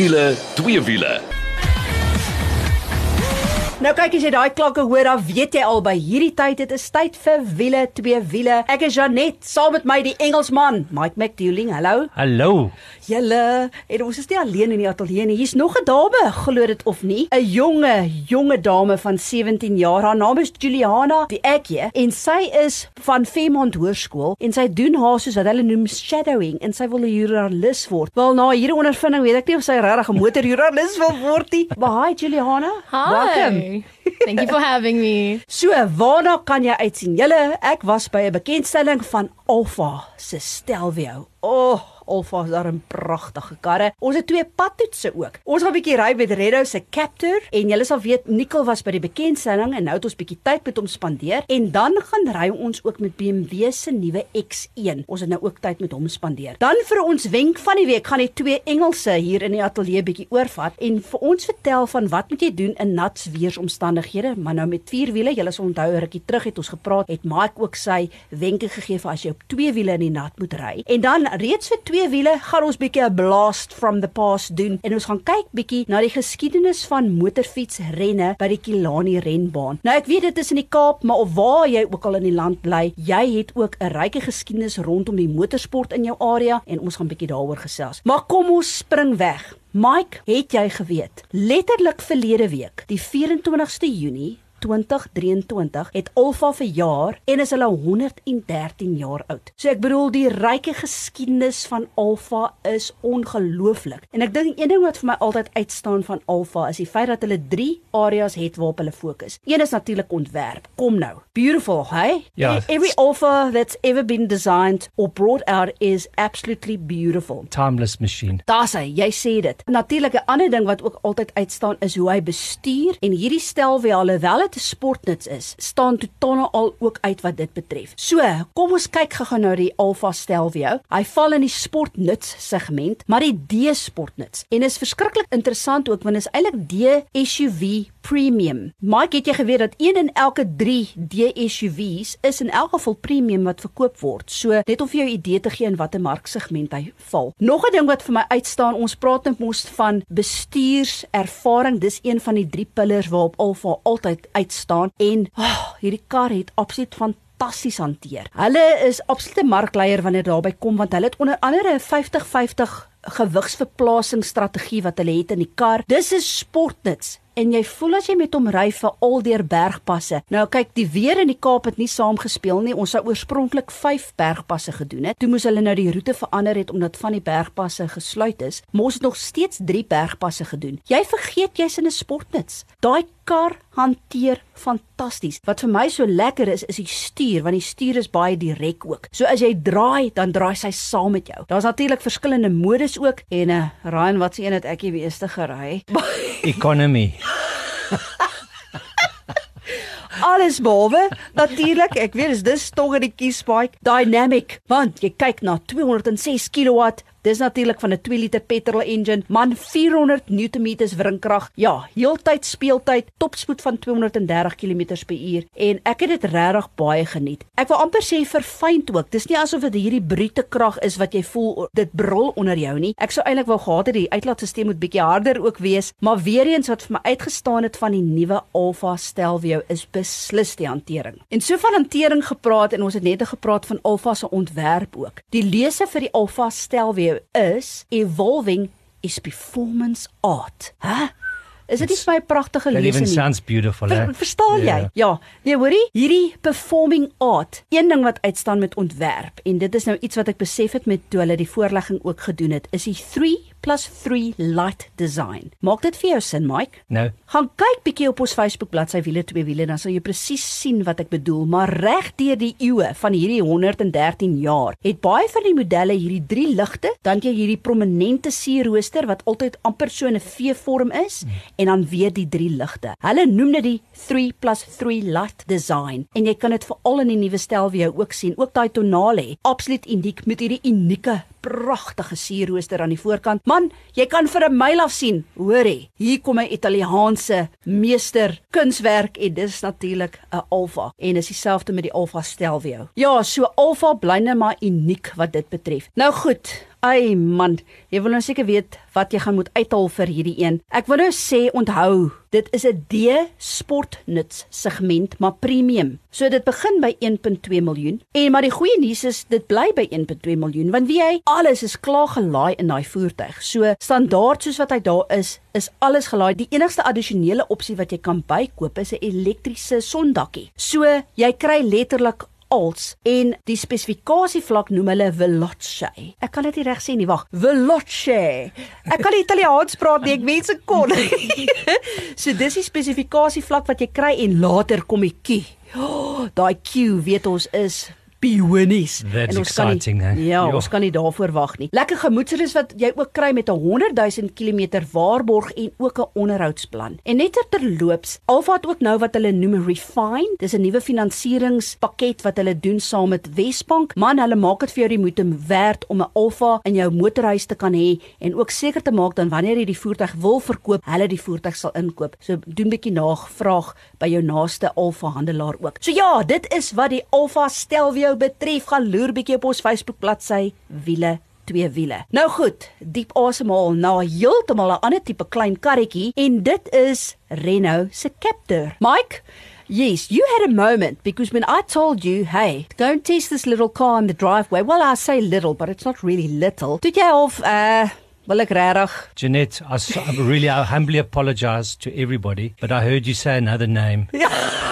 wiele, twee wiele. Nou kyk as jy daai klanke hoor, dan weet jy al by hierdie tyd dit is tyd vir wiele, twee wiele. Ek is Janet, saam met my die Engelsman, Mike McDouling. Hallo. Hallo. Julle, en ons is nie alleen in die ateljee nie. Hier's nog 'n dame, glo dit of nie, 'n jonge, jonge dame van 17 jaar. Haar naam is Juliana die Ekkie en sy is van Fairmont Hoërskool en sy doen haar soos wat hulle noem shadowing en sy wil 'n joernalis word. Wel na hierdie ondervinding weet ek nie of sy regtig 'n motorjoernalis wil word nie. Maar hi Juliana. Hi. Thank you for having me. So, waarna kan jy uitsien? Julle, ek was by 'n bekendstelling van Alfa se Stelvio. Oh, Alfa is daar 'n pragtige karre. Ons het twee padtoetse ook. Ons gaan 'n bietjie ry met Redo se Captur en julle sal weet Nicole was by die bekendstelling en nou het ons bietjie tyd met hom spandeer en dan gaan ry ons ook met BMW se nuwe X1. Ons het nou ook tyd met hom spandeer. Dan vir ons wenk van die week gaan die twee Engelse hier in die ateljee bietjie oorvat en vir ons vertel van wat moet jy doen in nat weeromstandighede, maar nou met vier wiele. Julle sal onthou rukkie terug het ons gepraat, het Mike ook sy wenke gegee vir as jy op twee wiele in die nat moet ry. En dan reeds vir twee wiele gaan ons bietjie 'n blast from the past doen en ons gaan kyk bietjie na die geskiedenis van motorfietsrenne by die Kilani renbaan. Nou ek weet dit is in die Kaap, maar of waar jy ook al in die land bly, jy het ook 'n ryke geskiedenis rondom die motorsport in jou area en ons gaan bietjie daaroor gesels. Maar kom ons spring weg. Mike, het jy geweet? Letterlik verlede week, die 24ste Junie 2023 het Alfa verjaar en is hulle 113 jaar oud. So ek bedoel die ryke geskiedenis van Alfa is ongelooflik. En ek dink een ding wat vir my altyd uitstaan van Alfa is die feit dat hulle 3 areas het waarop hulle fokus. Een is natuurlik ontwerp. Kom nou. Beautiful, hey? Ja. Every Alfa that's ever been designed or brought out is absolutely beautiful. Timeless machine. Daar's hy, jy sê dit. Natuurlik 'n ander ding wat ook altyd uitstaan is hoe hy bestuur en hierdie stel wie alhoewel dit 'n sportnuts is, staan totaal al ook uit wat dit betref. So, kom ons kyk gou-gou nou die Alfa Stelvio. Hy val in die sportnuts segment, maar die D sportnuts. En is verskriklik interessant ook want is eintlik D SUV premium. Mike, het jy geweet dat een in elke 3 D SUV's is in elk geval premium wat verkoop word. So, net om vir jou 'n idee te gee in watter marksegment hy val. Nog 'n ding wat vir my uitstaan, ons praat net mos van bestuurservaring. Dis een van die drie pillars waarop Alfa altyd uitstaan en oh, hierdie kar het absoluut van fantasties hanteer. Hulle is absolute markleier wanneer daarby kom want hulle het onder andere 'n 50-50 gewigsverplasingsstrategie wat hulle het in die kar. Dis 'n sportnuts en jy voel as jy met hom ry vir al deur bergpasse. Nou kyk, die weer in die Kaap het nie saamgespeel nie. Ons sou oorspronklik 5 bergpasse gedoen het. Toe moes hulle nou die roete verander het omdat van die bergpasse gesluit is. Maar ons het nog steeds 3 bergpasse gedoen. Jy vergeet jy's in 'n sportnuts. Daai kar hanteer fantasties. Wat vir my so lekker is, is die stuur, want die stuur is baie direk ook. So as jy draai, dan draai sy saam met jou. Daar's natuurlik verskillende modus ook en uh, Ryan, wat se een het ek die meeste gery? Economy. Alles behalwe natuurlik, ek weet dis dis tog in die kiespike dynamic, want jy kyk na 206 kW Dis natuurlik van 'n 2 liter petrol engine, man 400 Nm wringkrag. Ja, heeltyd speeltyd, topspoed van 230 km/h en ek het dit regtig baie geniet. Ek wil amper sê verfyn ook. Dis nie asof dit hierdie brute krag is wat jy voel dit brul onder jou nie. Ek sou eintlik wou gehad het die uitlaatstelsel moet bietjie harder ook wees, maar weer eens wat vir my uitgestaan het van die nuwe Alfa Stelvio is beslis die hantering. En so van hantering gepraat en ons het net gepraat van Alfa se ontwerp ook. Die lese vir die Alfa Stelvio is evolving is performance art. Hæ? Is dit nie vir my 'n pragtige That lese even nie? sounds beautiful. Ver, eh? verstaan jy? Ja. Ja. Nee, hoorie, hierdie performing art, een ding wat uitstaan met ontwerp en dit is nou iets wat ek besef het met toe hulle die voorlegging ook gedoen het, is die 3 plus 3 light design. Maak dit vir jou sin, Mike? Nou, Gaan kyk bietjie op ons Facebook bladsy wiele twee wiele dan sal jy presies sien wat ek bedoel. Maar reg deur die eeue van hierdie 113 jaar het baie van die modelle hierdie drie ligte, dan jy hierdie prominente sierrooster wat altyd amper so 'n V-vorm is hmm. en dan weer die drie ligte. Hulle noem dit die 3 plus 3 light design en jy kan dit veral in die nuwe stel weer ook sien. Ook daai tonale, absoluut uniek met hierdie unieke pragtige sierrooster aan die voorkant. Man, jy kan vir 'n myl af sien. Hoorie, hier kom 'n Italiaanse meester kunswerk en dis natuurlik 'n Alfa en is dieselfde met die Alfa Stelvio. Ja, so Alfa bly net maar uniek wat dit betref. Nou goed, Ai man, jy wil nou seker weet wat jy gaan moet uithaal vir hierdie een. Ek wil nou sê onthou, dit is 'n D sportnuts segment, maar premium. So dit begin by 1.2 miljoen. En maar die goeie nuus is dit bly by 1.2 miljoen want wie hy alles is klaar gelaai in daai voertuig. So standaard soos wat hy daar is, is alles gelaai. Die enigste addisionele opsie wat jy kan bykoop is 'n elektriese sondakkie. So jy kry letterlik als en die spesifikasie vlak noem hulle veloce. Ek kan dit nie reg sê nie, wag. Veloce. Ek kan Italiaans praat nie, ek wens ek kon. so dis die spesifikasie vlak wat jy kry en later kom die Q. Oh, daai Q weet ons is pionies. That's en ons kan exciting, nie, hè? Ja, Ja. ons kan nie daarvoor wag nie. Lekker gemoedsrus wat jy ook kry met 'n 100 000 km waarborg en ook 'n onderhoudsplan. En net terloops, Alfa het ook nou wat hulle noem Refine. Dis 'n nuwe finansieringspakket wat hulle doen saam met Wesbank. Man, hulle maak dit vir jou die moeite werd om 'n Alfa in jou motorhuis te kan hê en ook seker te maak dan wanneer jy die voertuig wil verkoop, hulle die voertuig sal inkoop. So doen bietjie navraag by jou naaste Alfa handelaar ook. So ja, dit is wat die Alfa stelvio betref. Gaan loer bietjie op ons Facebook bladsy wiele twee wiele. Nou goed, diep asemhaal na heeltemal 'n ander tipe klein karretjie en dit is Renault se Captur. Mike Yes, you had a moment because when I told you, hey, go and test this little car in the driveway. Well, I say little, but it's not really little. Toe jy of uh wil ek regtig Jeanette, I, I really I humbly apologize to everybody, but I heard you say another name.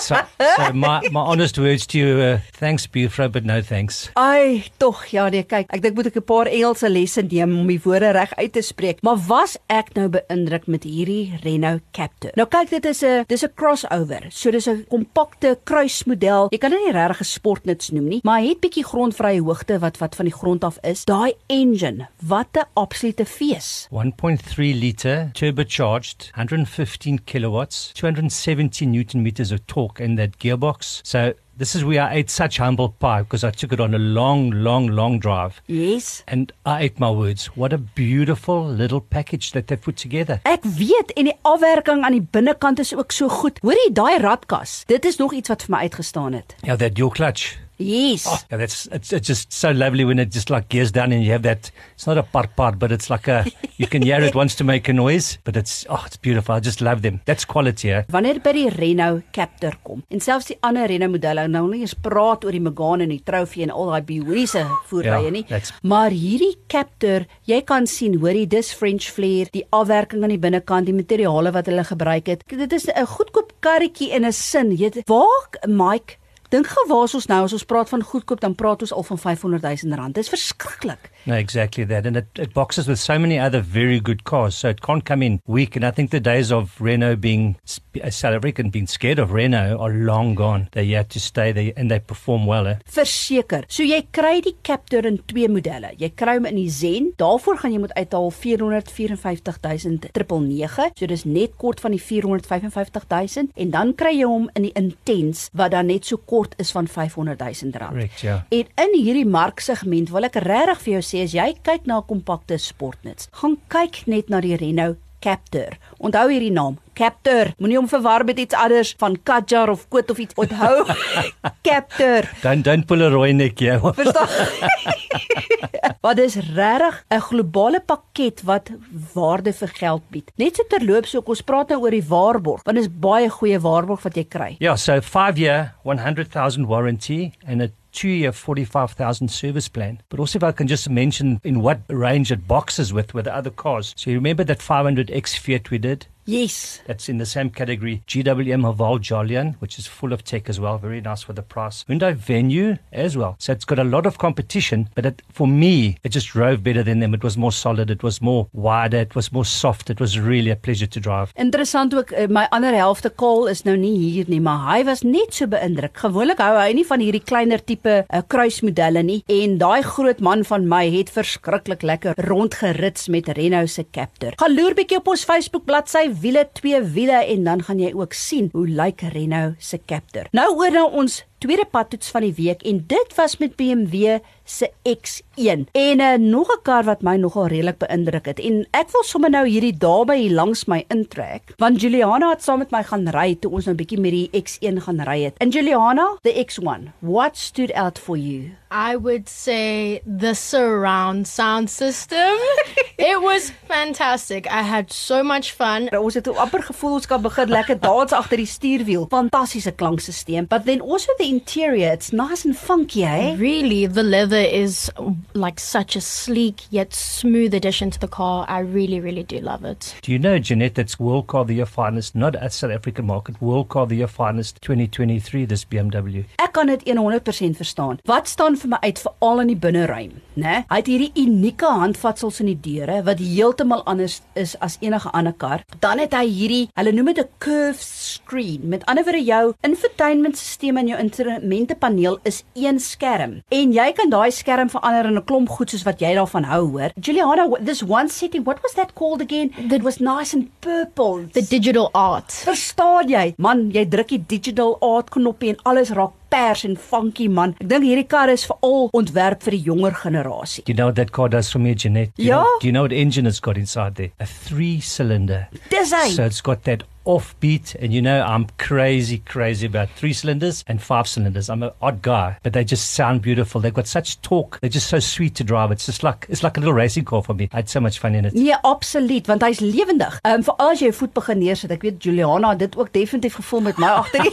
so, so my, my honest words to you, uh, thanks, Bufro, but no thanks. Ai, tog ja, nee, kyk, ek dink moet ek 'n paar Engelse lesse neem om die woorde reg uit te spreek. Maar was ek nou beïndruk met hierdie Renault Captur? Nou kyk, dit is 'n dis 'n crossover. So dis 'n kompakte kruismodel. Jy kan dit nie regtig 'n sportnuts noem nie, maar hy het bietjie grondvrye hoogte wat wat van die grond af is. Daai engine, wat 'n absolute fees. 1.3 liter turbocharged, 115 kilowatts, 270 newton meters of torque in that gearbox. So this is where I ate such humble pie because I took it on a long, long, long drive. Yes. And I ate my words. What a beautiful little package that they've put together. Ek weet en die afwerking aan die binnekant is ook so goed. Hoorie, daai radkas. Dit is nog iets wat vir my uitgestaan het. Yeah, that dual clutch. Yes. Oh, yeah, that's it's, it's just so lovely when it just like gears down and you have that. It's not a part part, but it's like a. You can hear it wants to make a noise, but it's oh, it's beautiful. I just love them. That's quality, eh? Wanneer by die Renault Captur kom en selfs die ander Renault modelle nou nie eens praat oor die Megane en die Trophy en al daai bioniese voertuie Ja, nie. that's- Maar hierdie Captur, jy kan sien, hoorie, dis French flair, die afwerking aan die binnekant, die materiale wat hulle gebruik het. Dit is 'n goedkoop karretjie in 'n sin. Jy weet, waar Mike Dink gou waar is ons nou as ons praat van goedkoop dan praat ons al van 500 000 rand. Dis verskriklik. No, exactly that, and it, it boxes with so many other very good cars, so it can't come in weak. And I think the days of Renault being sp- uh, South African being scared of Renault are long gone. They have to stay there, and they perform well. Eh? Verseker. So jy kry die Captur in twee modelle. Jy kry hom in die Zen. Daarvoor gaan jy moet uithaal 454900. So dis net kort van die 455000 en dan kry jy hom in die Intense wat dan net so kort is van 500000 rand. Correct, yeah. En in hierdie marksegment wil ek regtig vir jou sê as jy kyk na 'n kompakte sportnuts, gaan kyk net na die Renault Captur. Onthou hierdie naam, Captur. Moenie hom verwar met iets anders van Kadjar of Koot of iets. Onthou don't pull a Roy neck, yeah. Verstaan? Wat is regtig 'n globale pakket wat waarde vir geld bied. Net so terloops ook ons praat nou oor die waarborg, want dit is baie goeie waarborg wat jy kry. Yeah, so five year, 100,000 warranty and a two year, 45,000 service plan. But also, if I can just mention in what range it boxes with with the other cars. So, you remember that 500X Fiat we did? Yes. That's in the same category. GWM Haval Jolian, which is full of tech as well. Very nice for the price. Hyundai Venue as well. So it's got a lot of competition, but it, for me, it just drove better than them. It was more solid. It was more wider. It was more soft. It was really a pleasure to drive. Interessant ook eh, my ander helfte Kaal is nou nie hier nie, maar hy was net so beïndruk. Gewoonlik hou hy nie van hierdie kleiner tipe uh, kruismodelle nie en daai groot man van my het verskriklik lekker rondgerits met Renault se Captur. Gaan loer bietjie op ons Facebook bladsy wiele twee wiele en dan gaan jy ook sien hoe lyk Renault se Captur. Nou oor na ons tweede padtoets van die week en dit was met BMW se X1. En uh, nog 'n kar wat my nogal redelik beïndruk het. En ek wil sommer nou hierdie dame hier langs my intrek, want Juliana het saam met my gaan ry toe ons nou 'n bietjie met die X1 gaan ry het. En Juliana, the X1, what stood out for you? I would say the surround sound system. it was fantastic. I had so much fun. Ons het amper gevoel ons kan begin lekker dans agter die stuurwiel. Fantastiese klankstelsel. But then also the interior, it's nice and funky, eh? Really, the leather is like such a sleek yet smooth addition to the car. I really, really do love it. Do you know, Jeanette, that's World Car of the Year finest, not at South African market, World Car of the Year finest 2023, this BMW. Ek kan dit 100% verstaan. Wat staan vir my uit veral in die binneruim, né? Hy het hierdie unieke handvatsels in die deure wat heeltemal anders is as enige ander kar. Dan het hy hierdie, hulle noem dit 'n curved screen. Met ander woorde jou infotainmentstelsel en jou instrumentepaneel is een skerm. En jy kan daai skerm verander in 'n klomp goed soos wat jy daarvan hou, hoor. Juliana, this one setting, what was that called again? That was nice and purple. The digital art. Verstaan jy? Man, jy druk die digital art knoppie en alles raak pers en funky man. Ek dink hierdie kar is veral ontwerp vir die jonger generasie. You know that car does for me, Jeanette? Do you Yeah. Know, do you know what engine it's got inside there? A three-cylinder. Dis hy. So it's got that offbeat, and you know I'm crazy, crazy about three cylinders and five cylinders. I'm an odd guy, but they just sound beautiful. They've got such torque. They're just so sweet to drive. It's just like it's like a little racing car for me. I had so much fun in it. Nee, absoluut, want hy's lewendig. Ehm um, vir as jy jou voet begin neersit, ek weet Juliana dit ook definitief gevoel met my agter die.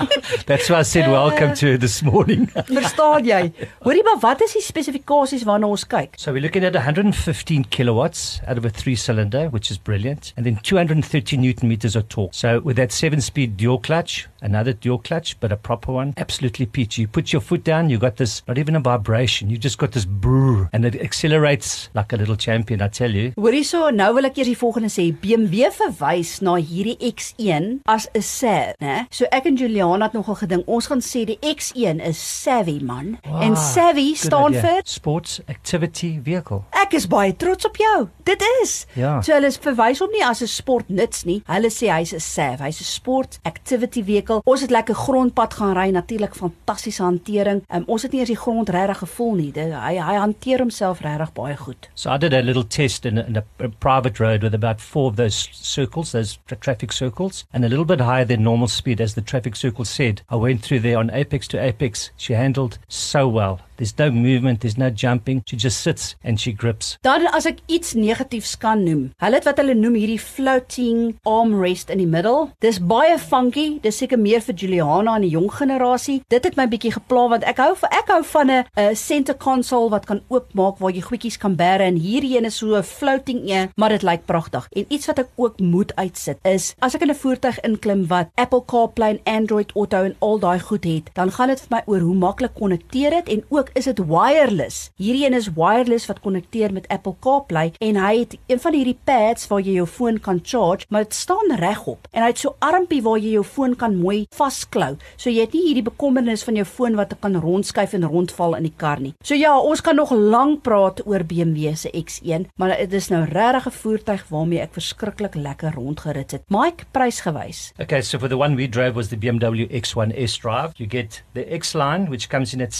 That's why I said welcome to this morning. Verstaan jy? Hoorie maar, wat is die spesifikasies waarna ons kyk? So we're looking at 115 kilowatts out of a three-cylinder, which is brilliant, and then 230 newton meters of torque. So with that seven-speed dual clutch, another dual clutch, but a proper one, absolutely peachy. You put your foot down, you got this, not even a vibration, you just got this brrr, and it accelerates like a little champion, I tell you. Hoorie so, nou wil ek eers die volgende sê. BMW verwys na hierdie X1 as 'n SAV, né? So ek en Juliana het nogal gedink ons gaan sê die X1 is savvy man. en savvy staan idea. vir sports activity vehicle. Ek is baie trots op jou. Dit is. Ja. So hulle verwys hom nie as 'n sportnuts nie. Hulle sê hy's 'n SAV, hy's 'n sport activity vehicle. Ons het lekker grondpad gaan ry, natuurlik fantastiese hantering. Um, ons het nie eers die grond regtig gevoel nie. Dit, hy hy hanteer homself regtig baie goed. So I did a little test in a, in a, a private road with about four of those circles, those tra- traffic circles, and a little bit higher than normal speed, as the traffic circle said. I went through there on apex to apex. She handled so well. There's no movement, there's no jumping. She just sits and she grips. Dan as ek iets negatiefs kan noem. Hulle het wat hulle noem hierdie floating armrest in die middel. Dis baie funky. Dis seker meer vir Juliana en die jong generasie. Dit het my bietjie gepla want ek hou ek hou van 'n 'n center console wat kan oopmaak waar jy goedjies kan bære en hierdie een is so 'n floating een, maar dit lyk pragtig. En iets wat ek ook moet uitsit is as ek in 'n voertuig inklim wat Apple CarPlay en Android Auto en al daai goed het, dan gaan dit vir my oor hoe maklik konnekteer dit en ook is dit wireless. Hierdie een is wireless wat konnekteer met Apple CarPlay en hy het een van hierdie pads waar jy jou foon kan charge, maar dit staan regop en hy het so armpie waar jy jou foon kan mooi vasklou. So jy het nie hierdie bekommernis van jou foon wat kan rondskuif en rondval in die kar nie. So ja, ons kan nog lank praat oor BMW se X1, maar dit is nou regtig 'n voertuig waarmee ek verskriklik lekker rondgerit het. Mike prysgewys. Okay, so for the one we drove was the BMW X1 S Drive. You get the X line, which comes in at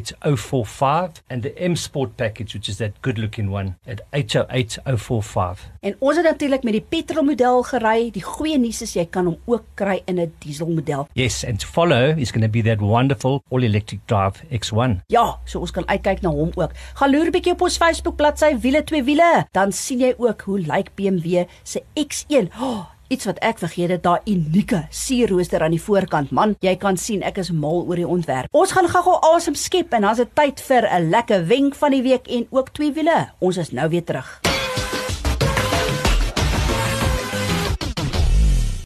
768045, and the M Sport package, which is that good looking one, at 808045. En ons het natuurlik met die petrolmodel gery. Die goeie nuus is jy kan hom ook kry in 'n dieselmodel. Yes, and to follow is going to be that wonderful all electric drive X1. Ja, so ons kan uitkyk na hom ook. Gaan loer 'n bietjie op ons Facebook bladsy Wiele twee wiele, dan sien jy ook hoe lyk BMW se X1. Oh, Iets wat ek vergeet het, daai unieke sierrooster aan die voorkant. Man, jy kan sien ek is mal oor die ontwerp. Ons gaan gou-gou asem skep en dan is dit tyd vir 'n lekker wenk van die week en ook twee wiele. Ons is nou weer terug.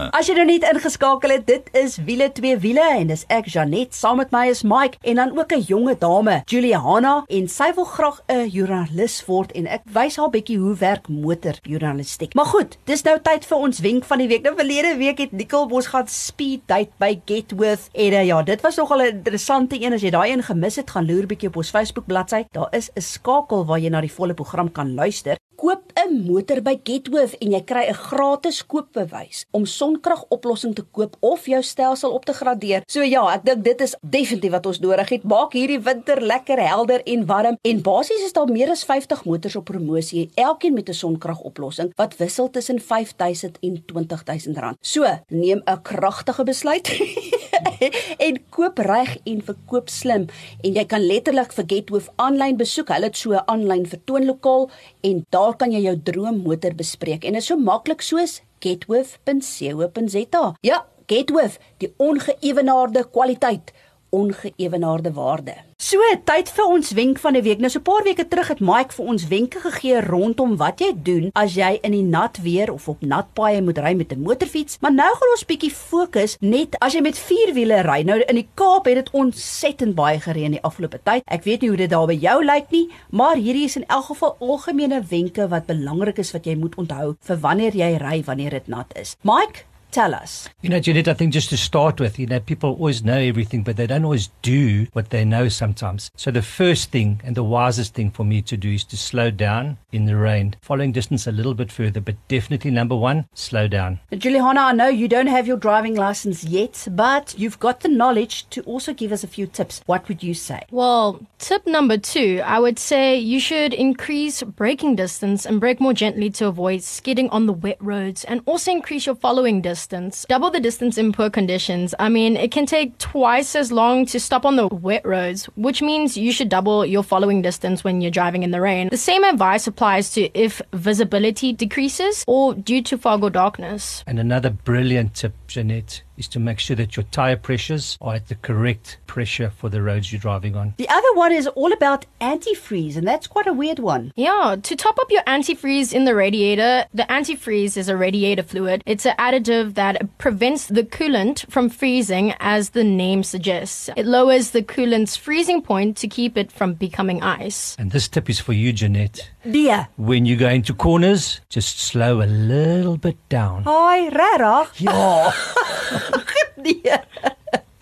Dames. As jy nou net ingeskakel het, dit is wiele twee wiele en dis ek Janet saam met my is Mike en dan ook 'n jonge dame, Juliana en sy wil graag 'n joernalis word en ek wys haar bietjie hoe werk motorjoernalistiek. Maar goed, dis nou tyd vir ons wenk van die week. Nou verlede week het Nicole Bos gaan speed date by Getworth en uh, ja, dit was nogal 'n interessante een as jy daai een gemis het, gaan loer bietjie op ons Facebook bladsy. Daar is 'n skakel waar jy na die volle program kan luister. Koop 'n motor by Getworth en jy kry 'n gratis koopbewys om sonkragoplossing te koop of jou stelsel op te gradeer. So ja, ek dink dit is definitief wat ons nodig het. Maak hierdie winter lekker helder en warm en basies is daar meer as 50 motors op promosie, elkeen met 'n sonkragoplossing wat wissel tussen 5000 en 20000 rand. So, neem 'n kragtige besluit. en koop reg en verkoop slim en jy kan letterlik vir Getworth aanlyn besoek. Hulle het so 'n aanlyn vertoonlokaal en daar kan jy jou droommotor bespreek en dit is so maklik soos getworth.co.za. Ja, Getworth, die ongeëwenaarde kwaliteit, ongeëwenaarde waarde. So, tyd vir ons wenk van die week. Nou so 'n paar weke terug het Mike vir ons wenke gegee rondom wat jy doen as jy in die nat weer of op nat paaie moet ry met 'n motorfiets. Maar nou gaan ons bietjie fokus net as jy met vier wiele ry. Nou in die Kaap het dit ontsettend baie gereën die afgelope tyd. Ek weet nie hoe dit daar by jou lyk nie, maar hierdie is in elk geval algemene wenke wat belangrik is wat jy moet onthou vir wanneer jy ry wanneer dit nat is. Mike Tell us. You know, Judith, I think just to start with, you know, people always know everything, but they don't always do what they know sometimes. So the first thing and the wisest thing for me to do is to slow down in the rain, following distance a little bit further, but definitely number one, slow down. Juliana, I know you don't have your driving license yet, but you've got the knowledge to also give us a few tips. What would you say? Well, tip number two, I would say you should increase braking distance and brake more gently to avoid skidding on the wet roads and also increase your following distance. Double the distance in poor conditions. I mean, it can take twice as long to stop on the wet roads, which means you should double your following distance when you're driving in the rain. The same advice applies to if visibility decreases or due to fog or darkness. And another brilliant tip, Jeanette, is to make sure that your tire pressures are at the correct pressure for the roads you're driving on. The other one is all about antifreeze, and that's quite a weird one. Yeah, to top up your antifreeze in the radiator, the antifreeze is a radiator fluid. It's an additive that prevents the coolant from freezing, as the name suggests. It lowers the coolant's freezing point to keep it from becoming ice. And this tip is for you, Jeanette. Die. When you go into corners, just slow a little bit down. Hi, regtig? Ja. nee.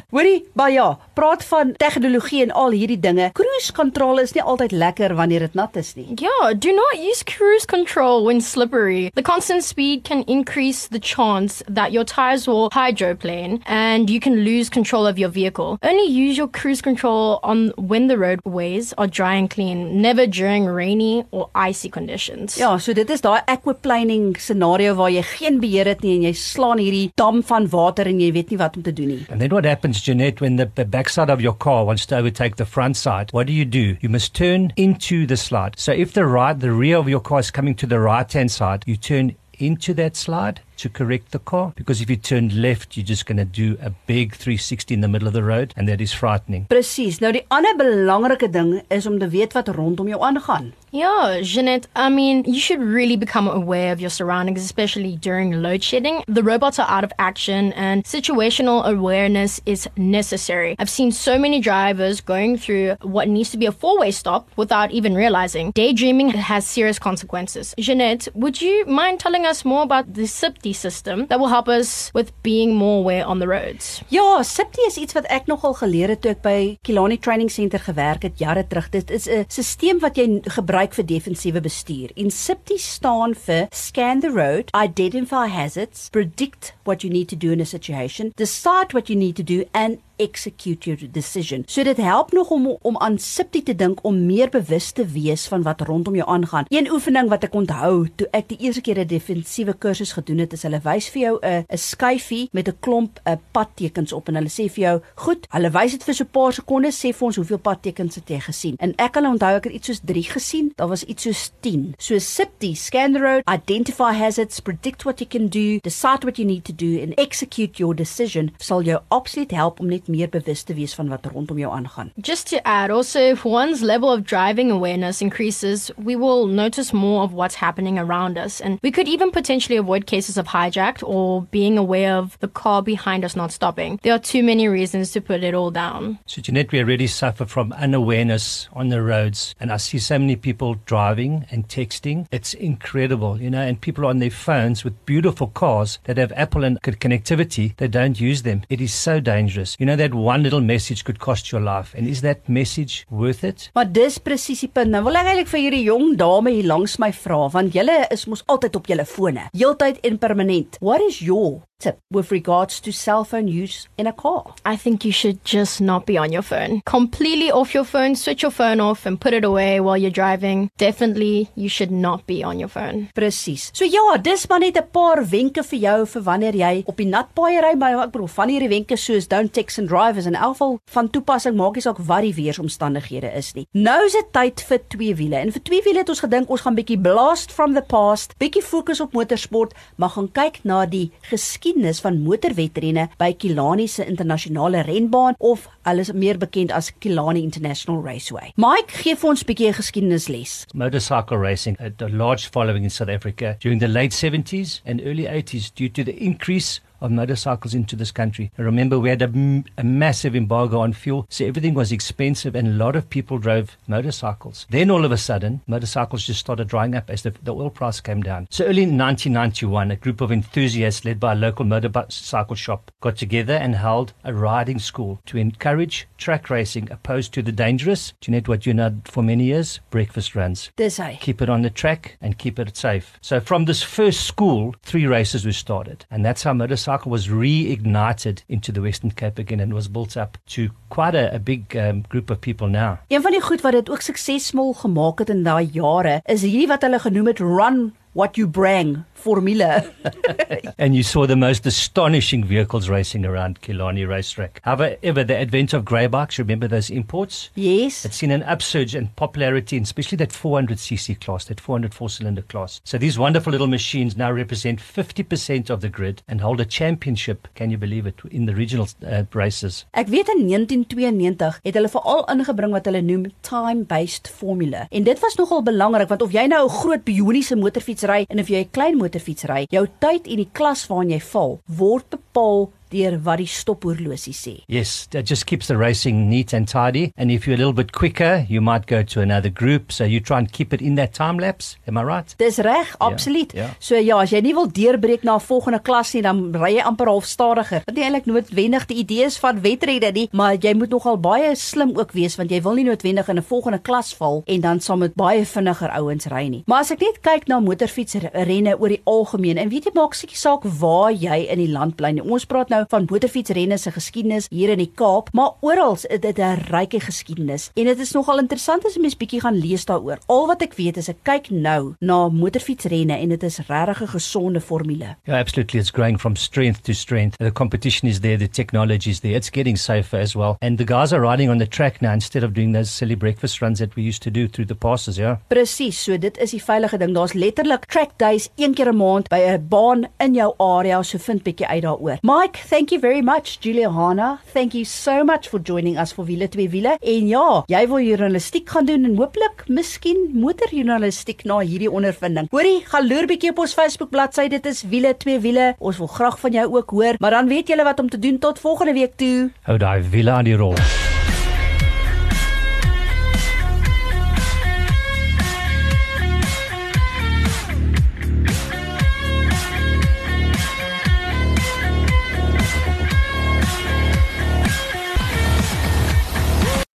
Hoorie, maar ja, praat van tegnologie en al hierdie dinge. Cruise control is nie altyd lekker wanneer dit nat is nie. Yeah, do not use cruise control when slippery. The constant speed can increase the chance that your tires will hydroplane and you can lose control of your vehicle. Only use your cruise control on when the roadways are dry and clean, never during rainy or icy conditions. Ja, so dit is daai aquaplaning scenario waar jy geen beheer het nie en jy slaan hierdie dam van water en jy weet nie wat om te doen nie. And then what happens, Jeanette, when the, the backside of your car wants to overtake the front side? What do you do? You must turn into the slide. So if the right, the rear of your car is coming to the right hand side, you turn into that slide to correct the car. Because if you turn left, you're just going to do a big 360 in the middle of the road, and that is frightening. Presies. Nou die ander belangrike ding is om te weet wat rondom jou aangaan. Yeah, Jeanette, I mean, you should really become aware of your surroundings, especially during load shedding. The robots are out of action and situational awareness is necessary. I've seen so many drivers going through what needs to be a four way stop without even realizing. Daydreaming has serious consequences. Jeanette, would you mind telling us more about the SIPTI system that will help us with being more aware on the roads? Ja, SIPTI is iets wat ek nogal geleer het toe ek by Kilani Training Center gewerk het jare terug. Dit is 'n stelsel wat jy gebruik vir defensiewe bestuur. En SIPTI staan vir Scan the Road, Identify Hazards, Predict what you need to do in a situation, Decide what you need to do and execute your decision. So dit help nog om om aan SIPTI te dink om meer bewus te wees van wat rondom jou aangaan. Een oefening wat ek onthou toe ek die eerste keer 'n defensiewe kursus gedoen het, is hulle wys vir jou 'n 'n skyfie met 'n klomp 'n padtekens op en hulle sê vir jou, "Goed, hulle wys dit vir so 'n paar sekondes, sê vir ons hoeveel padtekens het jy gesien?" En ek kan onthou ek het iets soos 3 gesien. Daar was iets soos 10. So SIPTI, scan the road, identify hazards, predict what you can do, decide what you need to do and execute your decision sal jou absoluut help om net meer bewus te wees van wat rondom jou aangaan. Just to add, also, if one's level of driving awareness increases, we will notice more of what's happening around us. And we could even potentially avoid cases of hijacked or being aware of the car behind us not stopping. There are too many reasons to put it all down. So, Jeanette, we already suffer from unawareness on the roads. And I see so many people driving and texting. It's incredible, you know, and people on their phones with beautiful cars that have Apple and connectivity, they don't use them. It is so dangerous. You know, that one little message could cost your life. And is that message worth it? Maar dis presies die punt. Nou wil ek eintlik vir hierdie jong dame hier langs my vra, want julle is mos altyd op julle fone, heeltyd en permanent. What is your tip with regards to cell phone use in a car? I think you should just not be on your phone. Completely off your phone, switch your phone off and put it away while you're driving. Definitely, you should not be on your phone. Presies. So ja, dis maar net 'n paar wenke vir jou vir wanneer jy op die nat paai ry, maar ek bedoel van hierdie wenke soos don't text and drive is in elk geval van toepassing maak nie saak wat die weeromstandighede is nie. Nou is dit tyd vir twee wiele. En vir twee wiele het ons gedink ons gaan bietjie blast from the past, bietjie fokus op motorsport, maar gaan kyk na die geskiedenis geskiedenis van motorwedrenne by Kilani se internasionale renbaan of hulle is meer bekend as Kilani International Raceway. Mike gee vir ons 'n bietjie geskiedenisles. Motorcycle racing had a large following in South Africa during the late 70s and early 80s due to the increase of motorcycles into this country. I remember we had a, a, massive embargo on fuel, so everything was expensive and a lot of people drove motorcycles. Then all of a sudden, motorcycles just started drying up as the, the oil price came down. So early in 1991, a group of enthusiasts led by a local motorcycle shop got together and held a riding school to encourage track racing opposed to the dangerous, Jeanette, what you know for many years, breakfast runs. Dis hy. Keep it on the track and keep it safe. So from this first school, three races were started. And that's how motorcycles cycle was reignited into the Western Cape again and was built up to quite a, a big um, group of people now. Een van die goed wat dit ook suksesvol gemaak het in daai jare is hierdie wat hulle genoem het run what you bring formula. and you saw the most astonishing vehicles racing around Killarney racetrack. However, the advent of grey bikes, remember those imports? Yes. It's seen an upsurge in popularity, and especially that 400cc class, that 404 cylinder class. So these wonderful little machines now represent 50% of the grid and hold a championship, can you believe it, in the regional uh, races. Ek weet in 1992 het hulle veral ingebring wat hulle noem time-based formula. En dit was nogal belangrik want of jy nou 'n groot bioniese motorfiets ry en of jy 'n klein motorfiets ry, jou tyd en die klas waarin jy val word bepaal deur wat die stophorlosie sê. Yes, that just keeps the racing neat and tidy and if you're a little bit quicker, you might go to another group, so you try and keep it in that time lapse. Am I right? Dis reg, absoluut. Yeah, yeah. So ja, as jy nie wil deurbreek na 'n volgende klas nie, dan ry jy amper half stadiger. Wat nie eintlik noodwendig die idees van wedrenne nie, maar jy moet nogal baie slim ook wees want jy wil nie noodwendig in 'n volgende klas val en dan saam met baie vinniger ouens ry nie. Maar as ek net kyk na motorfietsrenne oor die algemeen en weet jy maak seker saak waar jy in die land bly nie. Ons praat nou nou van motorfietsrenne se geskiedenis hier in die Kaap, maar oral is dit 'n ryke geskiedenis en dit is nogal interessant as jy mens bietjie gaan lees daaroor. Al wat ek weet is ek kyk nou na motorfietsrenne en dit is regtig 'n gesonde formule. Yeah, absolutely it's growing from strength to strength. The competition is there, the technology is there. It's getting safer as well. And the guys are riding on the track now instead of doing those silly breakfast runs that we used to do through the passes, yeah. Presies, so dit is die veilige ding. Daar's letterlik track days een keer 'n maand by 'n baan in jou area, so vind bietjie uit daaroor. Mike, thank you very much Juliana. Thank you so much for joining us for Wiele 2 Wiele. En ja, jy wil journalistiek gaan doen en hooplik miskien motorjournalistiek na hierdie ondervinding. Hoorie, gaan loer bietjie op ons Facebook bladsy. Dit is Wiele 2 Wiele. Ons wil graag van jou ook hoor. Maar dan weet julle wat om te doen tot volgende week toe. Hou daai wiele aan die rol.